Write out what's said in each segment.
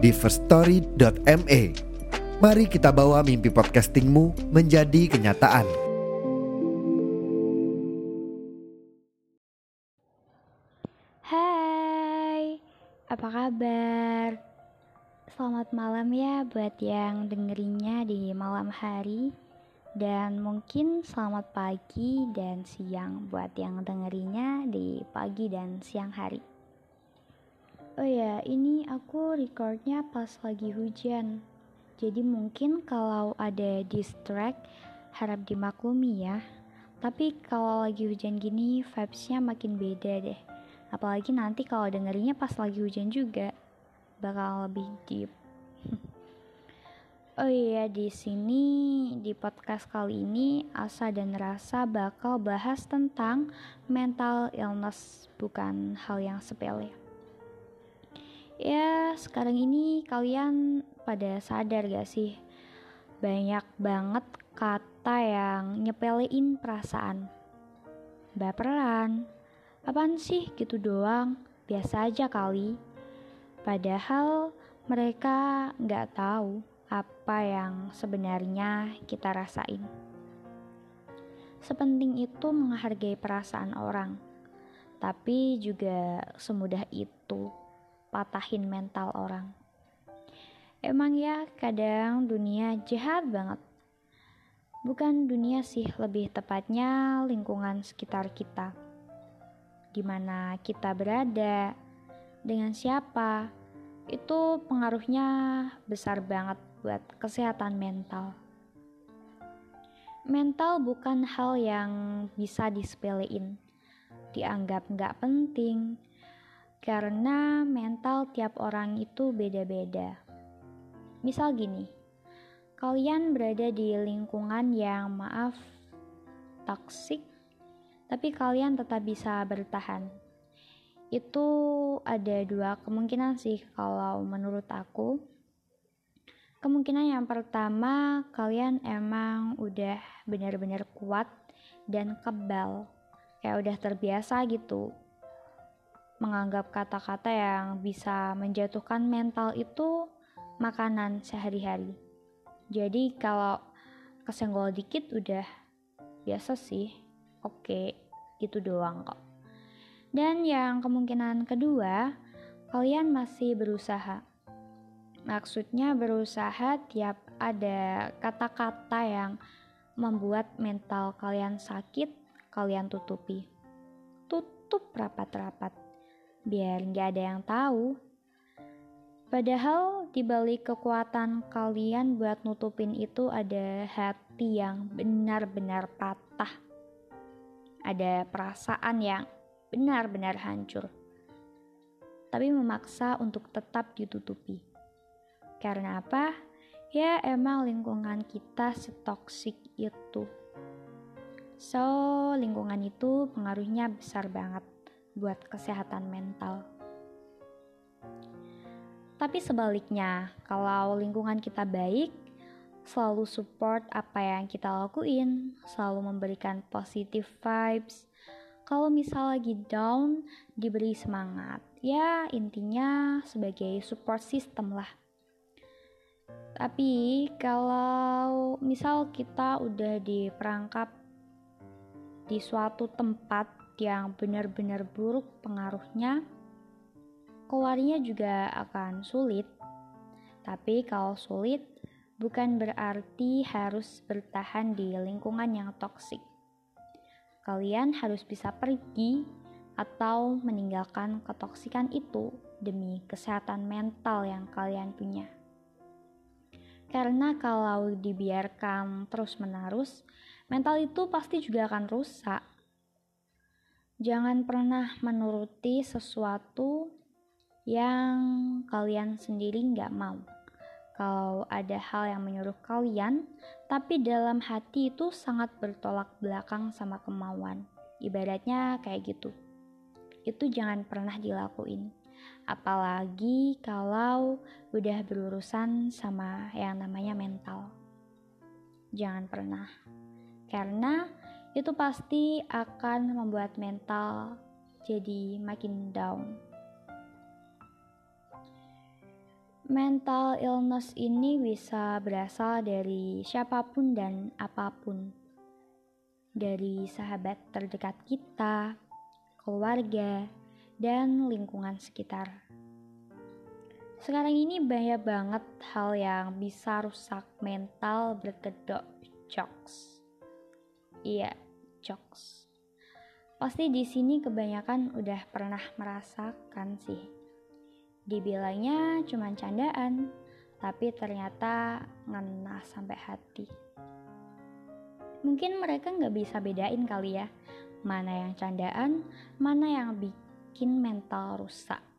di firststory.me. Mari kita bawa mimpi podcastingmu menjadi kenyataan. Hai, apa kabar? Selamat malam ya buat yang dengerinnya di malam hari Dan mungkin selamat pagi dan siang buat yang dengerinnya di pagi dan siang hari Oh ya, ini aku recordnya pas lagi hujan. Jadi mungkin kalau ada distract harap dimaklumi ya. Tapi kalau lagi hujan gini vibesnya makin beda deh. Apalagi nanti kalau dengerinnya pas lagi hujan juga bakal lebih deep. Oh iya di sini di podcast kali ini Asa dan Rasa bakal bahas tentang mental illness bukan hal yang sepele ya sekarang ini kalian pada sadar gak sih banyak banget kata yang nyepelein perasaan baperan Apaan sih gitu doang? Biasa aja kali. Padahal mereka nggak tahu apa yang sebenarnya kita rasain. Sepenting itu menghargai perasaan orang, tapi juga semudah itu patahin mental orang. Emang ya, kadang dunia jahat banget. Bukan dunia sih, lebih tepatnya lingkungan sekitar kita di mana kita berada, dengan siapa, itu pengaruhnya besar banget buat kesehatan mental. Mental bukan hal yang bisa disepelein, dianggap nggak penting, karena mental tiap orang itu beda-beda. Misal gini, kalian berada di lingkungan yang maaf, toksik, tapi kalian tetap bisa bertahan. Itu ada dua kemungkinan sih kalau menurut aku. Kemungkinan yang pertama, kalian emang udah benar-benar kuat dan kebal. Kayak udah terbiasa gitu. Menganggap kata-kata yang bisa menjatuhkan mental itu makanan sehari-hari. Jadi kalau kesenggol dikit udah biasa sih. Oke, gitu doang kok. Dan yang kemungkinan kedua, kalian masih berusaha. Maksudnya berusaha tiap ada kata-kata yang membuat mental kalian sakit, kalian tutupi. Tutup rapat-rapat, biar nggak ada yang tahu. Padahal di balik kekuatan kalian buat nutupin itu ada hati yang benar-benar patah ada perasaan yang benar-benar hancur, tapi memaksa untuk tetap ditutupi. Karena apa? Ya, emang lingkungan kita setoksik itu. So, lingkungan itu pengaruhnya besar banget buat kesehatan mental. Tapi sebaliknya, kalau lingkungan kita baik, selalu support apa yang kita lakuin, selalu memberikan positive vibes. Kalau misal lagi down, diberi semangat. Ya, intinya sebagai support system lah. Tapi kalau misal kita udah diperangkap di suatu tempat yang benar-benar buruk pengaruhnya, keluarnya juga akan sulit. Tapi kalau sulit, bukan berarti harus bertahan di lingkungan yang toksik. Kalian harus bisa pergi atau meninggalkan ketoksikan itu demi kesehatan mental yang kalian punya. Karena kalau dibiarkan terus-menerus, mental itu pasti juga akan rusak. Jangan pernah menuruti sesuatu yang kalian sendiri nggak mau. Kalau ada hal yang menyuruh kalian, tapi dalam hati itu sangat bertolak belakang sama kemauan. Ibaratnya kayak gitu. Itu jangan pernah dilakuin. Apalagi kalau udah berurusan sama yang namanya mental. Jangan pernah. Karena itu pasti akan membuat mental jadi makin down. Mental illness ini bisa berasal dari siapa pun dan apa pun. Dari sahabat terdekat kita, keluarga, dan lingkungan sekitar. Sekarang ini banyak banget hal yang bisa rusak mental berkedok jokes. Iya, jokes. Pasti di sini kebanyakan udah pernah merasakan sih Dibilangnya cuma candaan, tapi ternyata ngena sampai hati. Mungkin mereka nggak bisa bedain kali ya, mana yang candaan, mana yang bikin mental rusak.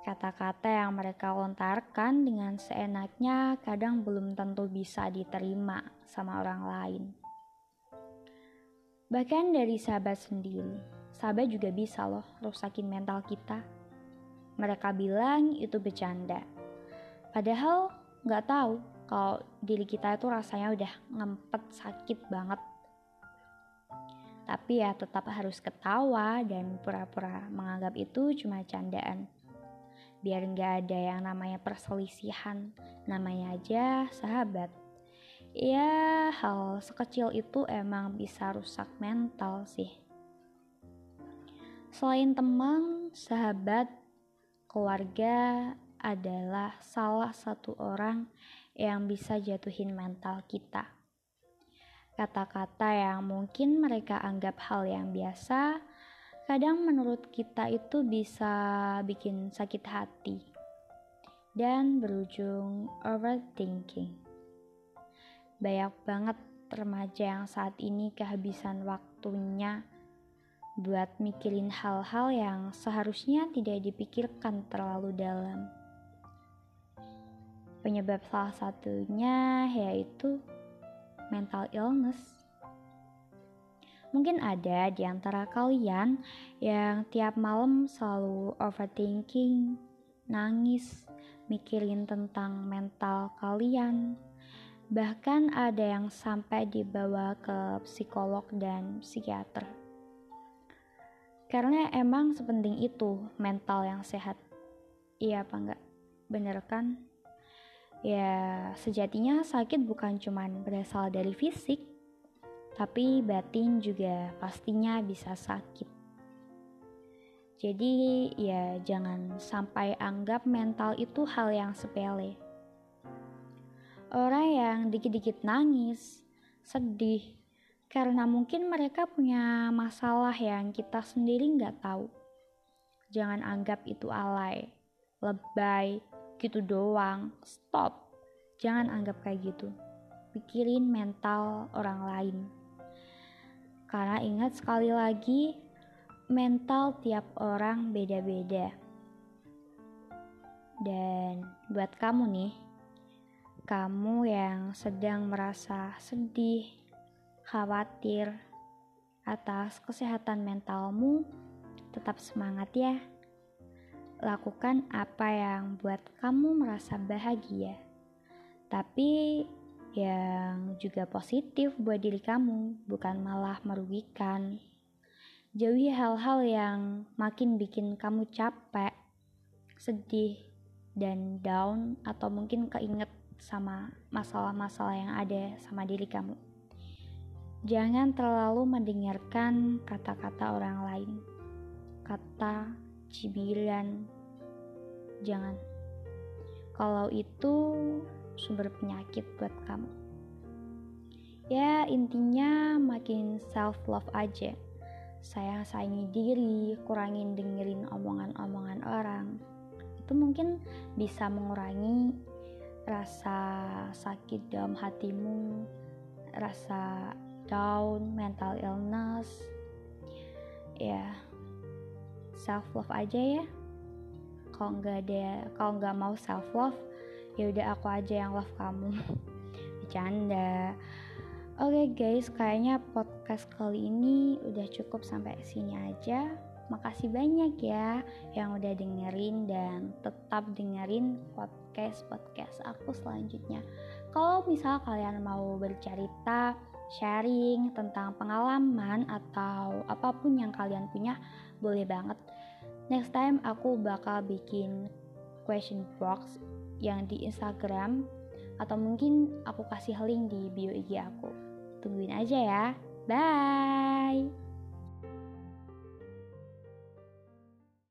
Kata-kata yang mereka lontarkan dengan seenaknya kadang belum tentu bisa diterima sama orang lain. Bahkan dari sahabat sendiri, sahabat juga bisa loh rusakin mental kita. Mereka bilang itu bercanda. Padahal nggak tahu kalau diri kita itu rasanya udah ngempet sakit banget. Tapi ya tetap harus ketawa dan pura-pura menganggap itu cuma candaan. Biar nggak ada yang namanya perselisihan, namanya aja sahabat. Ya hal sekecil itu emang bisa rusak mental sih. Selain teman, sahabat keluarga adalah salah satu orang yang bisa jatuhin mental kita. Kata-kata yang mungkin mereka anggap hal yang biasa, kadang menurut kita itu bisa bikin sakit hati dan berujung overthinking. Banyak banget remaja yang saat ini kehabisan waktunya buat mikirin hal-hal yang seharusnya tidak dipikirkan terlalu dalam. Penyebab salah satunya yaitu mental illness. Mungkin ada di antara kalian yang tiap malam selalu overthinking, nangis, mikirin tentang mental kalian. Bahkan ada yang sampai dibawa ke psikolog dan psikiater. Karena emang sepenting itu mental yang sehat. Iya apa enggak? Bener kan? Ya, sejatinya sakit bukan cuma berasal dari fisik, tapi batin juga pastinya bisa sakit. Jadi, ya jangan sampai anggap mental itu hal yang sepele. Orang yang dikit-dikit nangis, sedih, karena mungkin mereka punya masalah yang kita sendiri nggak tahu. Jangan anggap itu alay, lebay, gitu doang. Stop. Jangan anggap kayak gitu. Pikirin mental orang lain. Karena ingat sekali lagi, mental tiap orang beda-beda. Dan buat kamu nih, kamu yang sedang merasa sedih, khawatir atas kesehatan mentalmu, tetap semangat ya. Lakukan apa yang buat kamu merasa bahagia, tapi yang juga positif buat diri kamu, bukan malah merugikan. Jauhi hal-hal yang makin bikin kamu capek, sedih, dan down, atau mungkin keinget sama masalah-masalah yang ada sama diri kamu. Jangan terlalu mendengarkan kata-kata orang lain, kata cibiran. Jangan, kalau itu sumber penyakit buat kamu. Ya, intinya makin self-love aja. Sayang sayangi diri, kurangin dengerin omongan-omongan orang. Itu mungkin bisa mengurangi rasa sakit dalam hatimu, rasa down, mental illness, ya self love aja ya. kalau nggak ada kalau nggak mau self love ya udah aku aja yang love kamu. Bercanda. Oke okay guys kayaknya podcast kali ini udah cukup sampai sini aja. Makasih banyak ya yang udah dengerin dan tetap dengerin podcast podcast aku selanjutnya. Kalau misal kalian mau bercerita sharing tentang pengalaman atau apa pun yang kalian punya boleh banget. Next time aku bakal bikin question box yang di Instagram atau mungkin aku kasih link di bio IG aku. Tungguin aja ya. Bye.